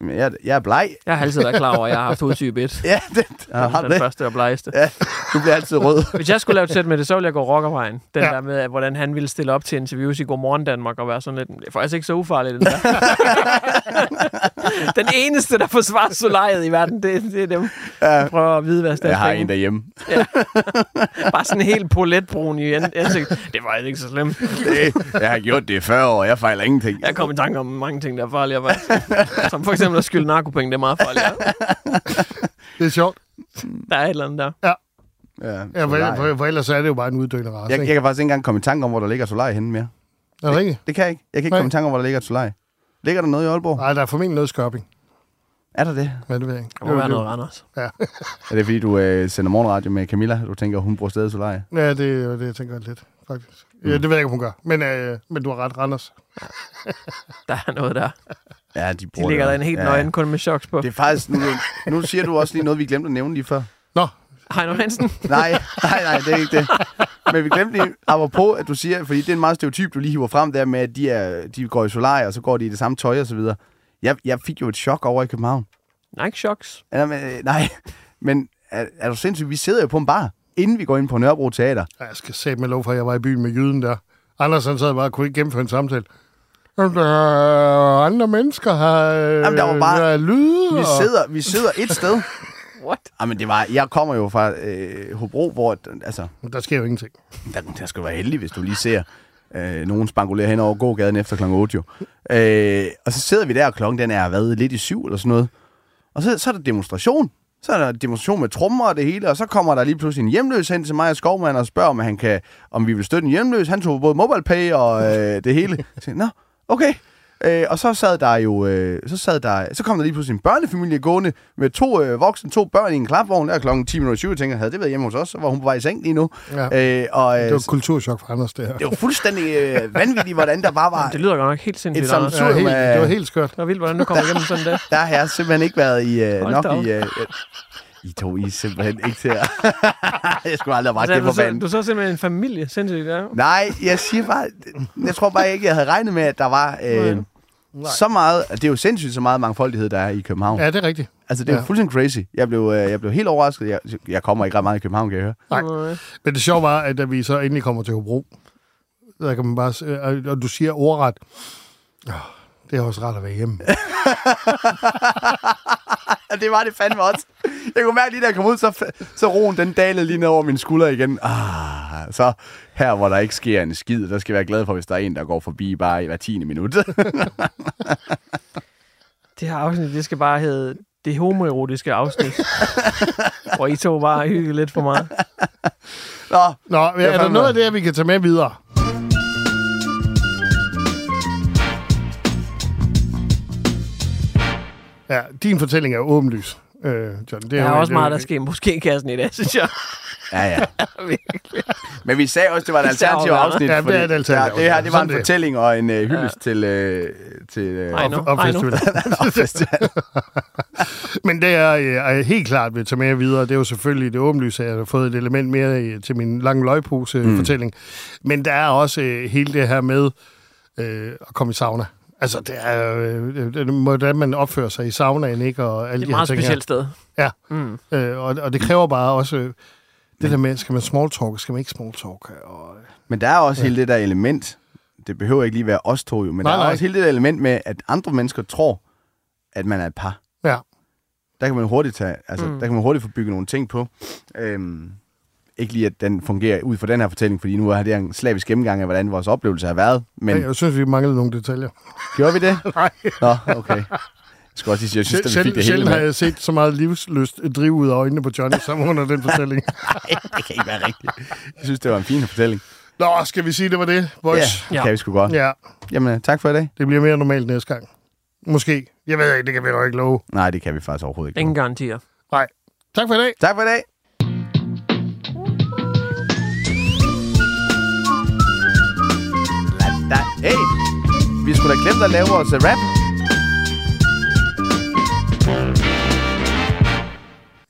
"Jamen, jeg, jeg er bleg. Jeg har altid været klar over, at jeg har haft hudtype 1. Ja, det, Ja, har den det? første og blegeste. Ja, du bliver altid rød. Hvis jeg skulle lave et sæt med det, så ville jeg gå rockervejen. Den Ja. ja. der med, at hvordan han ville stille op til interviews i Godmorgen Danmark og være sådan lidt... Det er faktisk ikke så ufarligt, den der. den eneste, der forsvarer solariet i verden, det, det er dem. Ja. Prøver at vide, hvad Jeg har en derhjemme. Bare sådan helt poletbrun i an- ansigtet. Det var ikke så slemt. Det, jeg har gjort det i 40 år, jeg fejler ingenting. Jeg kom i tanke om mange ting, der er farlige. faktisk. Som for eksempel at skylde narkopenge, det er meget farligt. Det er sjovt. Der er et eller andet der. Ja, Ja, for, solarie. for, for ellers er det jo bare en uddøende race. jeg, jeg ikke? kan faktisk ikke engang komme i tanke om, hvor der ligger solarie henne mere. Er det rigtigt? Det kan jeg ikke. Jeg kan ikke Nej. komme i tanke om, hvor der ligger et. Ligger der noget i Aalborg? Nej, der er formentlig noget skørping. Er der det? Men det ved jeg ikke. Der må være noget Randers. Ja. Er det fordi, du øh, sender morgenradio med Camilla? Du tænker, hun bruger stadig solarie? ja, det er det, jeg tænker lidt, faktisk. Ja, det ved jeg ikke, om hun gør. Men, øh, men du har ret, Randers. Der er noget der. Ja, de De ligger der en helt også. nøgen, kun med choks på. Det er faktisk... Nu, nu siger du også lige noget, vi glemte at nævne lige før. Nå, Heino Hansen. Nej, nej, nej, det er ikke det. Men vi glemte lige, apropos, at du siger, fordi det er en meget stereotyp, du lige hiver frem der med, at de, er, de går i solarie, og så går de i det samme tøj og så videre. Jeg, jeg fik jo et chok over i København. Nike Shocks. Ja, men, øh, nej, men er, er du sindssygt? Vi sidder jo på en bar, inden vi går ind på Nørrebro Teater. jeg skal sætte med lov for, at jeg var i byen med jyden der. Anders han sad bare og kunne ikke gennemføre en samtale. Jamen, Der er andre mennesker her. øh, Jamen, der var bare- Der er lyde. Vi og- sidder, vi sidder et sted. What? Jamen, det var, jeg kommer jo fra øh, Hobro, hvor altså, Der sker jo ingenting. der, der skal være heldig, hvis du lige ser Øh, nogen spangulerer hen over gågaden efter kl. 8 jo. Øh, og så sidder vi der, og klokken den er været lidt i syv eller sådan noget. Og så, så er der demonstration. Så er der demonstration med trommer og det hele, og så kommer der lige pludselig en hjemløs hen til mig og Skovmand og spørger, om, han kan, om vi vil støtte en hjemløs. Han tog både MobilePay og øh, det hele. Jeg Nå, okay. Øh, og så sad der jo, øh, så, sad der, så kom der lige pludselig en børnefamilie gående med to øh, voksne, to børn i en klapvogn der klokken 10 minutter 20. Jeg tænker, havde det været hjemme hos os, så var hun på vej i seng lige nu. Ja. Øh, og, øh, Det var kulturschok for Anders, det her. det var fuldstændig øh, vanvittigt, hvordan der bare var Det lyder godt nok helt sindssygt. et Ja, helt, det var helt skørt. Det var vildt, hvordan du kommer igennem sådan der. Der har jeg simpelthen ikke været i, øh, nok i... Øh, øh, I to, I er simpelthen ikke til at... jeg skulle aldrig have bragt Altså, det du, på så, banen. du så simpelthen en familie, sindssygt. Ja. Nej, jeg siger bare... Jeg tror bare ikke, jeg havde regnet med, at der var... Øh, så meget... Det er jo sindssygt så meget mangfoldighed, der er i København. Ja, det er rigtigt. Altså, det er jo Ja. fuldstændig crazy. Jeg blev, øh, jeg blev helt overrasket. Jeg, jeg kommer ikke ret meget i København, kan jeg høre. Nej. Men det sjove var, at da vi så endelig kommer til Hobro, der kan man bare... øh, Og du siger ordret, "Åh, det er også rart at være hjemme. Ja, det var det fandme også. Jeg kunne mærke lige, da jeg kom ud, så, så roen den dalede lige ned over mine skuldre igen. Ah, så her, hvor der ikke sker en skid, der skal jeg være glad for, hvis der er en, der går forbi bare i hver tiende minut. Det her afsnit, det skal bare hedde det homoerotiske afsnit. hvor I to bare hygge lidt for meget. Nå, Nå, er der fandme- noget af det, her, vi kan tage med videre? Ja, din fortælling er åbenlys, øh, John. Det Der er jo- også det meget, der sker måske i kassen i dag, synes jeg. ja, ja. Men vi sagde også, det var et er alternativ afsnit. Ja, det er fordi- et alternativ Ja, det her, det var en fortælling og en øh, hyldest til... Øh, til øh, Ej, nu. festival. Men det er, øh, er helt klart, vil tage med videre. Det er jo selvfølgelig det åbenlyse, at jeg har fået et element mere i- til min lange løgpose-fortælling. Men der er også øh, hele det her med øh, at komme i sauna. Altså, det er øh, det- hvordan man opfører sig i saunaen, ikke? Og alle Det er et meget ting specielt sted. Ja, Mm. øh, og, og det kræver bare også øh, det der med, skal man small talk, skal man ikke small talk? Og, øh, Men der er også hele det der element. Det behøver ikke lige være os to, jo, men Nej, der er nej. også hele det der element med, at andre mennesker tror, at man er et par. ja. Der kan man hurtigt tage, altså, mm. der kan man hurtigt få bygget nogle ting på. Øhm, ikke lige, at den fungerer ud fra den her fortælling, fordi nu er det en slavisk gennemgang af, hvordan vores oplevelse har været. Men Men, jeg synes, vi manglede nogle detaljer. gjorde vi det? Nej. Nå, okay. Jeg skal også lige sige, jeg synes, at vi fik det hele sjældent har med. jeg set så meget livsløst drive ud af øjnene på Johnny, som under den fortælling. Nej, det kan ikke være rigtigt. Jeg synes, det var en fin fortælling. Nå, skal vi sige, det var det, boys? Ja, det Ja. kan vi sgu godt. ja. Jamen, øh, tak for i dag. Det bliver mere normalt næste gang. Måske. Jeg ved ikke, det kan vi nok ikke love. Nej, det kan vi faktisk overhovedet ikke. Ingen garantier. Nej. Tak for i dag. Tak for i dag. Skulle da glemt at lave vores uh, rap.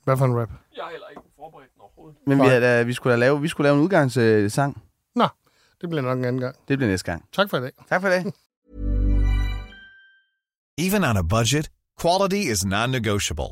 Hvad for en rap? Jeg er heller ikke forberedt overhovedet. Men vi, havde, vi, skulle da lave, vi skulle lave en udgangssang. Nå, det bliver nok en anden gang. Det bliver næste gang. Tak for i dag. Tak for i dag. Even on a budget, quality is non-negotiable.